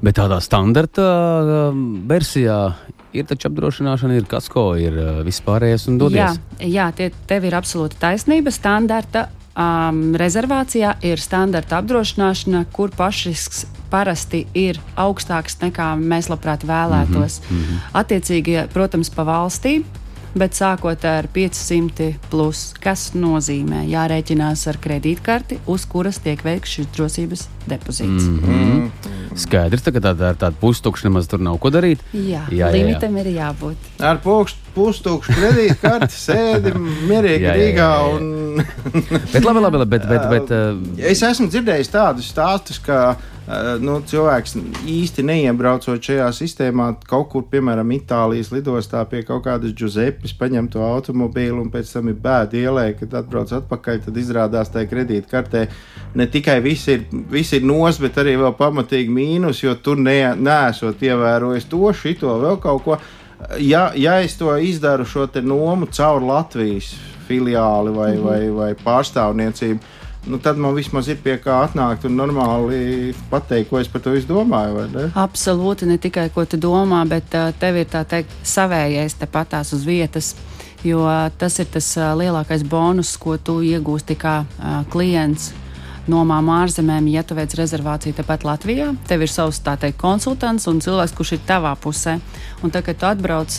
Bet tādā standarta uh, versijā ir taču apdrošināšana, ir kasko, ir uh, vispārējais un dodies. Jā, jā tie, tev ir absolūti taisnība. Standarta um, rezervācijā ir standarta apdrošināšana, kur pašrisks parasti ir augstāks nekā mēs labprāt vēlētos. Mm -hmm. Attiecīgi, protams, pa valstīm bet sākot ar 500, plus, kas nozīmē jārēķinās ar kredītkarti, uz kuras tiek veikts šis drošības depozīts. Mm -hmm. Skaidrs, ka tā ir tāda pustukša, nemaz tur nav ko darīt. Jā, jā, jā limitam jā. ir jābūt. Ar pustukšu kredītkarti sēdi mierīgi Rīgā. Un... bet, labi, labi, labi, bet, bet, bet, uh... Es esmu dzirdējis tādus stāstus, ka Eh, nu, cilvēks īsti neiebraucot šajā sistēmā, kaut kur, piemēram, Itālijas lidostā pie kaut kādas Giuseppes, paņem to automobīlu un pēc tam ir bēda ielē, kad atbrauc atpakaļ, tad izrādās tajā kredītkartē ne tikai viss ir, viss ir nos, bet arī vēl pamatīgi mīnus, jo tur ne, neesot ievērojis to, šito, vēl kaut ko. Ja, ja es to izdaru šo nomu caur Latvijas filiāli vai, mm -hmm. vai, vai pārstāvniecību, nu, tad man vismaz ir pie kā atnākt un normāli pateikt, ko es par to domāju. Ne? Absolūti, ne tikai ko tu domā, bet uh, tev ir tā teikt savējais tepatās uz vietas. Jo tas ir tas uh, lielākais bonus, ko tu iegūsti kā klients nomām ārzemēm, ja tu veic rezervāciju tepat Latvijā. Tev ir savs teikt, konsultants un cilvēks, kurš ir tavā pusē. Un tad, kad tu atbrauc,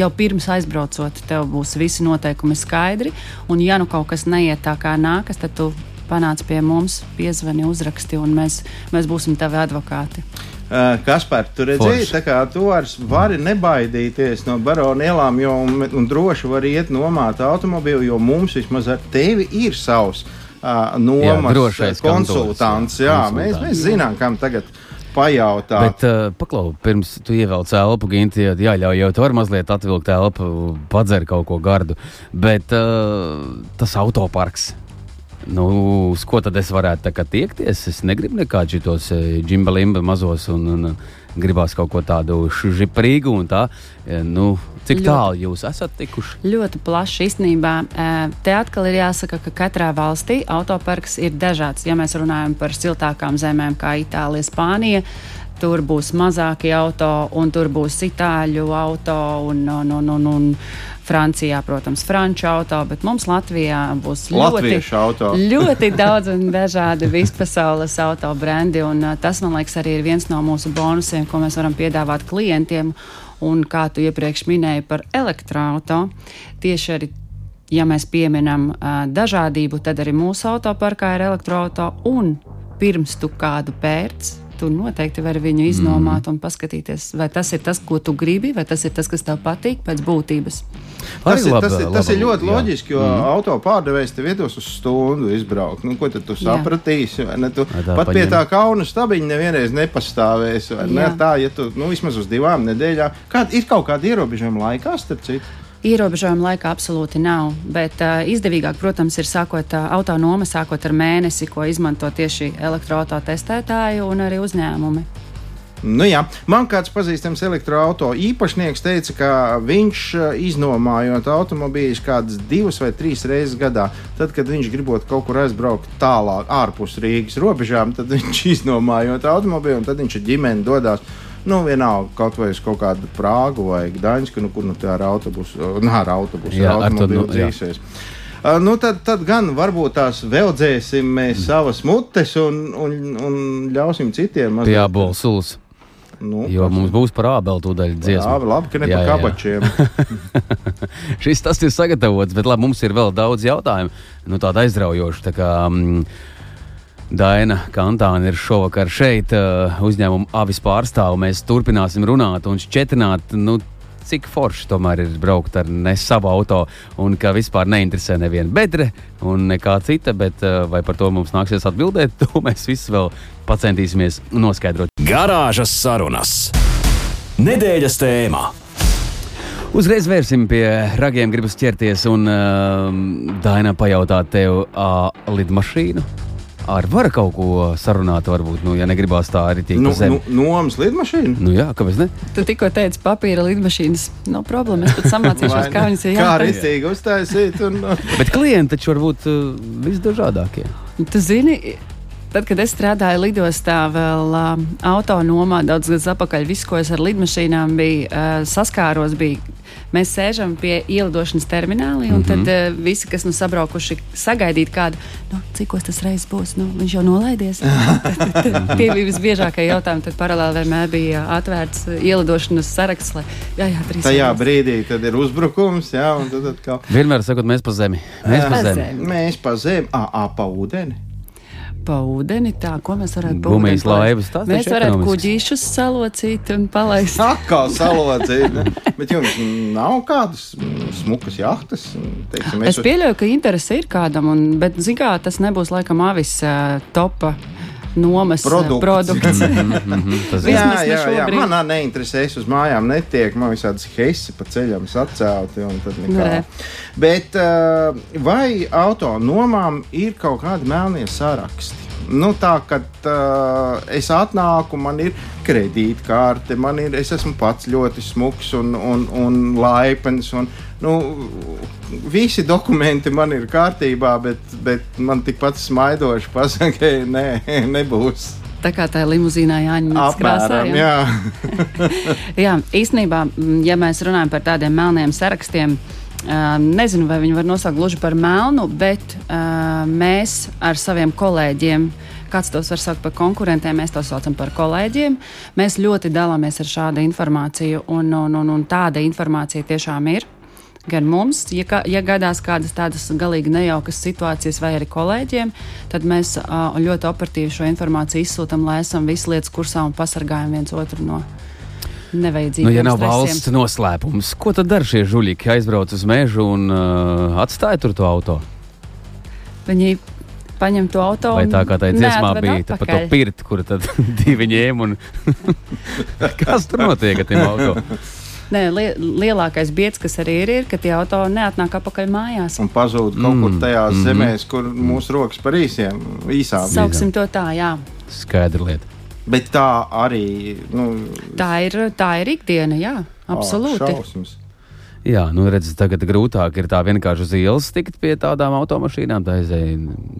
jau pirms aizbraucot, tev būs visi noteikumi skaidri. Un, ja nu kaut kas neiet tā kā nākas, tad tu panāc pie mums, piezvani, uzraksti, un mēs, mēs būsim tavi advokāti. Kaspar, tu redzēji, tā kā tu vairs vari nebaidīties no barona ielām, jo un, un droši var iet nomāt automobīlu, jo mums vismaz ar tevi ir savs nomas jā, konsultants. Jā, jā, mēs, mēs zinām, kam tagad pajautāt. Bet, uh, paklau, pirms tu ievelc elpu, Ginti, jāļauj jau tu vari mazliet atvilkt elpu, padzer kaut ko gardu. Bet uh, tas autoparks. Nu, uz ko tad es varētu tiekties? Es negribu nekādus šitos džimbalimba mazos un, un gribās kaut ko tādu žiprīgu un tā. Nu, Cik ļoti, tālu jūs esat tikuši? Ļoti plaši īstenībā. Te atkal ir jāsaka, ka katrā valstī autoparks ir dažāds. Ja mēs runājam par siltākām zemēm, kā Itālija, Spānija, tur būs mazāki auto, un tur būs itāļu auto un, un, un, un, un Francijā, protams, franču auto, bet mums Latvijā būs ļoti, ļoti daudz un dažādi vispasaules auto brendi. Un, tas, man liekas, arī ir viens no mūsu bonusiem, ko mēs varam piedāvāt klientiem. Un kā tu iepriekš minēji par elektroautorātu, tieši arī ja mēs pieminam uh, dažādību, tad arī mūsu autoparkā ir elektroautorāta. Un pirms tu kādu pērci, tu noteikti vari viņu iznomāt mm. un paskatīties, vai tas ir tas, ko tu gribi, vai tas ir tas, kas tev patīk pēc būtības. Tas, ir, tas, ir, tas ir ļoti jā. loģiski, jo mm. auto pārdevējs tev iedos uz stundu izbraukt. Nu, ko tad tu sapratīsi? Tu, tā pat paņem. pie tā kauna stabiņa nevienreiz nepastāvēs. Ne? Tā, ja tu nu, vismaz uz divām nedēļām, kāda ir kaut kāda ierobežojuma laikā, starp citu. Ierobežojuma laika absolūti nav, bet uh, izdevīgāk, protams, ir sākot uh, autonoma, sākot ar mēnesi, ko izmanto tieši elektroautorāta testētāji un arī uzņēmumi. Nu, jā. Man kāds pazīstams elektroautorāta īpašnieks teica, ka viņš iznomājot automobīļus kādas divas vai trīs reizes gadā. Tad, kad viņš gribot kaut kur aizbraukt tālāk, ārpus Rīgas robežām, tad viņš iznomājot automobīlu un tad viņš ar ģimeni dodas Nu, vienalga, kaut vai uz kaut kādu Prāgu vai Gdaņsku, nu, kur nu tā ar autobusu, nu, ar autobusu, jā, ar automobīlu nu, dzīsies. Uh, nu, tad, tad gan varbūt tās veldzēsim mēs mm. savas mutes un, un, un ļausim citiem. Jā, bolsulis. Nu, jo mums būs par ābeli tūdaļ dziesma. Jā, labi, ka ne jā, par kabačiem. Šis tas ir sagatavots, bet labi, mums ir vēl daudz jautājumu. Nu, tāda aizraujoša. Tā kā, mm, Daina Kantāna ir šovakar šeit, uh, uzņēmuma avis pārstāve. Mēs turpināsim runāt un šķietināt. Nu, Cik forši tomēr ir braukt ar ne savu auto, un ka vispār neinteresē neviena bedre un nekā cita, bet uh, vai par to mums nāksies atbildēt, to mēs visi vēl centīsimies noskaidrot. Garāžas sarunas. Nedēļas tēmā. Uzreiz vērsim pie ragiem, gribas ķerties un uh, Daina pajautāt tev, uh, lidmašīnu ar varu kaut ko sarunāt, varbūt, nu, ja negribās tā arī tīk Nu, pa zemi. nu, nomas lidmašīna. Nu, jā, kāpēc ne? Tu tikko teici, papīra lidmašīnas. Nav problēma. Es pat samācīšos, kā viņas ir Kā jātaisa. rītīgi uztaisīt. Un, Bet klienti taču var būt uh, visdažādākie. Tu zini, tad, kad es strādāju lidostā, vēl uh, autonomā, daudz gadus atpakaļ, viss, ko es ar lidmašīnām biju uh, saskāros, bija. Mēs sēžam pie ielidošanas termināla, un mm -hmm. tad uh, visi, kas nu sabraukuši, sagaidīt kādu, nu, cik tas reizes būs, nu, viņš jau nolaidies. Tie bija visbiežākie jautājumi. Tad paralēli vienmēr bija atvērts ielidošanas saraksts. Lai, jā, jā, trīs tajā sekundes. brīdī tad ir uzbrukums, jā, un tad atkal. Vienmēr sakot, mēs pa zemi. Mēs pa Pa zemi. Mēs pa zemi, ah, ah, pa ūdeni. Pa ūdeni, tā, ko mēs varētu pa Gumijas laivas, tas Mēs varētu kuģīšus salocīt un palaist. Atkal salocīt. Bet jums nav kādas smukas jahtas? Teiksim, Es pieļauju, ka interese ir kādam, un, bet zin kā, tas nebūs laikam avis uh, topa nomas uh, Produkts. produkts. Mhm, tas ir. Jā, jā, jā. manā neinteresē. Es uz mājām netiek. Man visādas heisi pa ceļam sacelti. un tad nekā. Nē. Bet uh, vai auto nomām ir kaut kādi melnie saraksti? Nu, tā kā uh, es atnāku, man ir kredītkarte, man ir, es esmu pats ļoti smuks un, un, un laipns. Un, nu, visi dokumenti man ir kārtībā, bet, bet man tikpat smaidoši pasakā, ka nē, nebūs. Tā kā tā ir limuzīnā jāņem krāsā. Jā. jā. īstenībā, ja mēs runājam par tādiem melniem sarakstiem, um, nezinu, vai viņi var nosaukt gluži par melnu, bet mēs ar saviem kolēģiem. Kāds tos var saukt par konkurentiem, mēs to saucam par kolēģiem. Mēs ļoti dalāmies ar šādu informāciju, un, un, un, un tāda informācija tiešām ir. Gan mums, ja, kā, ja gadās kādas tādas galīgi nejaukas situācijas, vai arī kolēģiem, tad mēs ļoti operatīvi šo informāciju izsūtām, lai esam visi lietas kursā un pasargājam viens otru no nevajadzīgiem Nu, ja nav stresiem. valsts noslēpums, ko tad dara šie žuļiki? Aizbrauc uz mežu un uh, atstāja tur to auto. Viņi paņem to auto. Vai tā kā tā dziesmā bija tā par to pirti, kur tad divi ņēma un kas tur notiek ar tiem auto? Nē, li lielākais biedrs, kas arī ir, ir, ka tie auto neatnāk atpakaļ mājās. un pazūd kaut kur Mm, tajās mhm. zemēs, kur mūsu rokas par īsiem, īsām. Sauksim to tā, jā. Skaidra lieta. Bet tā arī nu, Tā ir, tā ir ikdiena, jā, absolūti. Šausmas. Jā, nu redziet, tagad grūtāk ir tā vienkārši uz ielas tikt pie tādām automašīnām, tā aizēja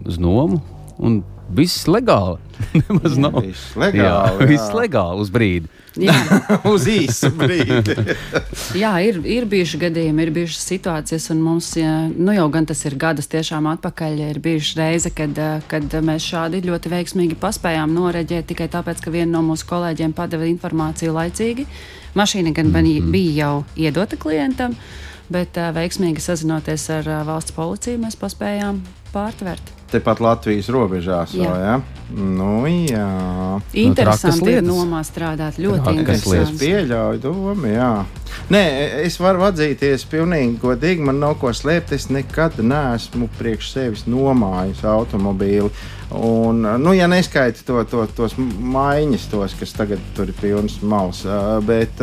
uz nomu. Un viss legāli. Nemaz nav. Viss legāli, jā. viss legāli uz brīdi. Jā, Uz īsu brīdi. jā ir, ir bijuši gadījumi, ir bijušas situācijas, un mums jā, nu jau gan tas ir gadus tiešām atpakaļ. Ir bijuši reize, kad, eh, kad mēs šādi ļoti veiksmīgi paspējām noreģēt tikai tāpēc, ka viena no mūsu kolēģiem padeva informāciju laicīgi. Mašīna gan bija, bija jau iedota klientam, bet uh, veiksmīgi sazinoties ar uh, valsts policiju, mēs paspējām pārtvert. Tepat Latvijas robežās. Jā. Vēl, ja? Nu, jā. Interesanti ir nomā strādāt. Ļoti Trakas Es, interesanti. pieļauju domu, jā. Nē, es varu atzīties pilnīgi godīgi, man nav ko slēpt. Es nekad neesmu priekš sevis nomājis automobīli. Un, nu, ja neskaiti to, to, tos maiņas, tos, kas tagad tur ir pilns mals, bet,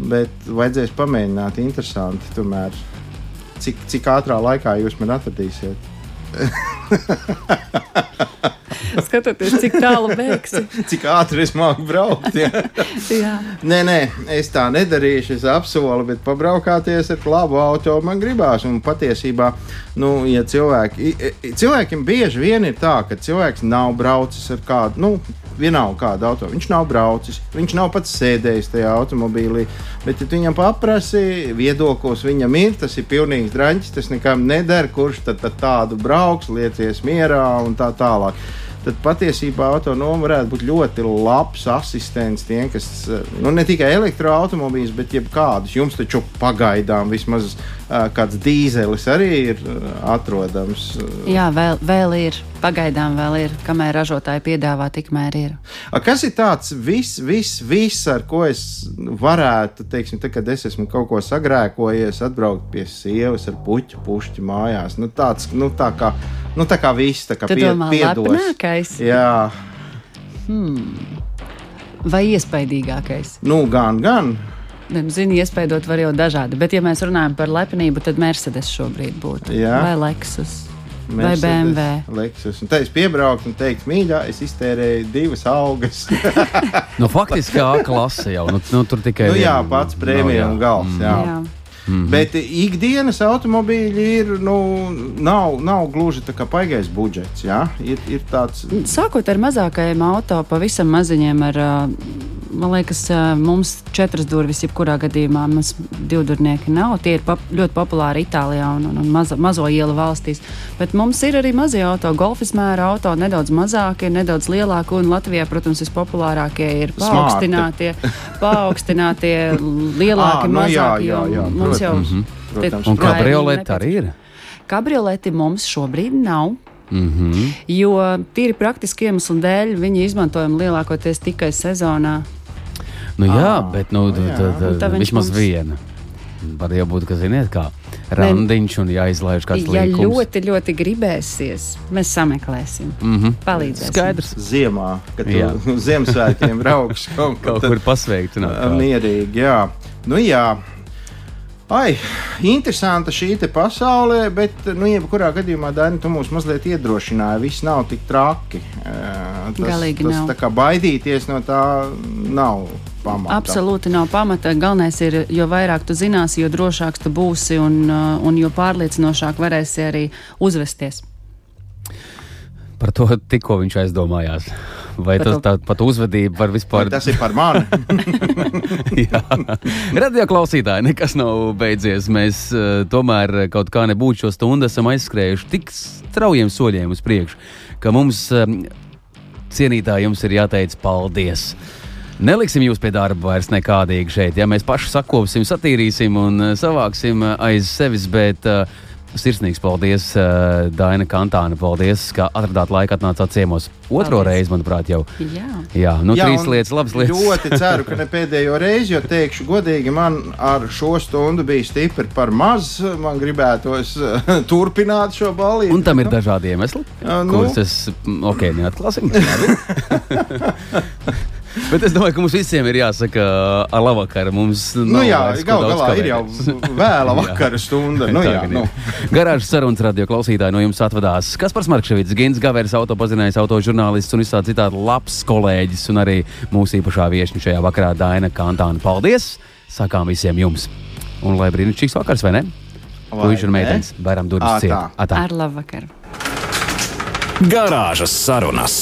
bet vajadzēs pamēģināt, interesanti tomēr. Cik, cik ātrā laikā jūs man atradīsiet? Skatoties, cik tālu beigsi. Cik ātri es māku braukt? Ja? Jā. Nē, nē, es tā nedarīšu. Es apsolu, bet pabraukāties ar labu auto man gribās. Un patiesībā, nu, ja cilvēki, cilvēkiem bieži vien ir tā, ka cilvēks nav braucis ar kādu, nu, vienalga kādu auto. Viņš nav braucis, viņš nav pats sēdējis tajā automobīlī. Bet, ja viņam paprasti, viedoklis viņam ir, tas ir pilnīgs draņķis, tas nekam neder, kurš tad, tad tādu brauks, liecies mierā un tā tālāk. Tad patiesībā autonomija varētu būt ļoti labs asistents tiem, kas eh, nu, ne tikai elektroautomobīļus, bet jebkādus. Jums taču pagaidām vismaz uh, kāds dīzelis arī ir uh, atrodams. Jā, vēl, vēl ir. Pagaidām vēl ir, kamēr ražotāji piedāvā, tikmēr ir. A, kas ir tāds viss, viss, vis, ar ko es varētu, teiksim, tad, kad es esmu kaut ko sagrēkojies, atbraukt pie sievas ar puķu pušķi mājās? Nu, tāds, nu, tā kā, nu, tā kā viss, tā kā pie, lepnākais? Jā, Vai iespaidīgākais? nu, gan, gan. Zini, iespaidot var jau dažādi, bet, ja mēs runājam par lepnību, tad Mercedes šobrīd būtu. Jā. Vai Lexus. Vai Mercedes, BMW. Lexus. Un te es piebraucu un teicu, mīļā, es iztērēju divas augas. Nu, faktiski A klase jau. Nu, nu, tur tikai nu, jā, viena. pats prēmija un gals. Jā. Jā. Mhm. Bet ikdienas automobīļi ir, nu, nav, nav gluži tā kā paigais budžets. Jā? Ir, ir tāds, Sākot ar mazākajiem auto, pavisam maziņiem, ar, man liekas, mums četras durvis, jebkurā gadījumā mums divdurnieki nav. Tie ir pop, ļoti populāri Itālijā un, un, un mazo, mazo ielu valstīs. Bet mums ir arī mazie auto, golfis mēra auto, nedaudz mazākie, nedaudz lielāki. Un Latvijā, protams, vispopulārākie ir paaugstinātie, paaugstinātie lielāki, Ā, nu jā, mazāki. jā, jo jā, mums jau protams, Un Lai viņi kabrioleti arī ir. Kabrioleti mums šobrīd nav. Mm -hmm. Jo tīri praktiski iemeslu dēļ viņi izmantojami lielākoties tikai sezonā. Nu, jā, Ā, bet nu, jā. tad, Un tā viņš vismaz mums- viena. Var jau būt, ka ziniet, kā randiņš un jāizlaiž kāds Ja līkums. ļoti, ļoti gribēsies, mēs sameklēsim, Mm -hmm. palīdzēsim. Skaidrs. ziemā, kad Ziemassvētkiem brauks kaut, Kaut kur kādu. Mierīgi, jā. Nu, jā. Ai, interesanta šī te pasaule, bet, nu, jebkurā gadījumā, Dani, tu mūs mazliet iedrošināji. Viss nav tik traki. Tas, Galīgi tas, nav. Tā kā baidīties no tā nav pamata. Absolūti nav pamata. Galvenais ir, jo vairāk tu zināsi, jo drošāks tu būsi un, un jo pārliecinošāk varēsi arī uzvesties. Par to tikko viņš aizdomājās. Vai tas tā, pat uzvedība var Vai vispār. Tas ir par mani. Jā, radio klausītāji, nekas nav beidzies. Mēs uh, tomēr kaut kā nebūtu šo stundu esam aizskrējuši tik straujiem soļiem uz priekšu, ka mums, um, cienītāji, jums ir jāteic paldies. Neliksim jūs pie darba vairs nekādīgi šeit. Ja mēs paši sakopsim, satīrīsim un uh, savāksim uh, aiz sevis, bet uh, sirsnīgs paldies, uh, Daina Kantāna. Paldies, ka atradāt laiku atnācāt ciemos. Otro Paldies. reizi, manuprāt, jau. Jā. Jā, nu Jā, trīs lietas, labas lietas. Ļoti ceru, ka ne pēdējo reizi, jo teikšu, godīgi, man ar šo stundu bija stipri par maz. Man gribētos eh, turpināt šo balīti. Un tam ir dažādi iemesli, Ā, nu. kurus es mm, ok, neatklāsim. Bet es domāju, ka mums visiem ir jāsaka, ar labvakaru. Mums Nu, jā, vairs gal daudz galā ir jau kavēties. vēla vakara stunda. Nu, Tā jā, nu. Garāžas sarunas radio klausītāji no jums atvadās. Kaspars Markevits, Gins Gavērs, autopazinājis, autožurnālists un visādi citādi labs kolēģis un arī mūsu īpašā viešņa šajā vakarā Daina Kantāna. Paldies! Sakām visiem jums! Un lai brīnišķīgs vakars, vai ne? Puiši un ne? meitenes, varam durvis Ā, ciet. tā. Atā. Ar labu vakaru! Garāžas sarunas.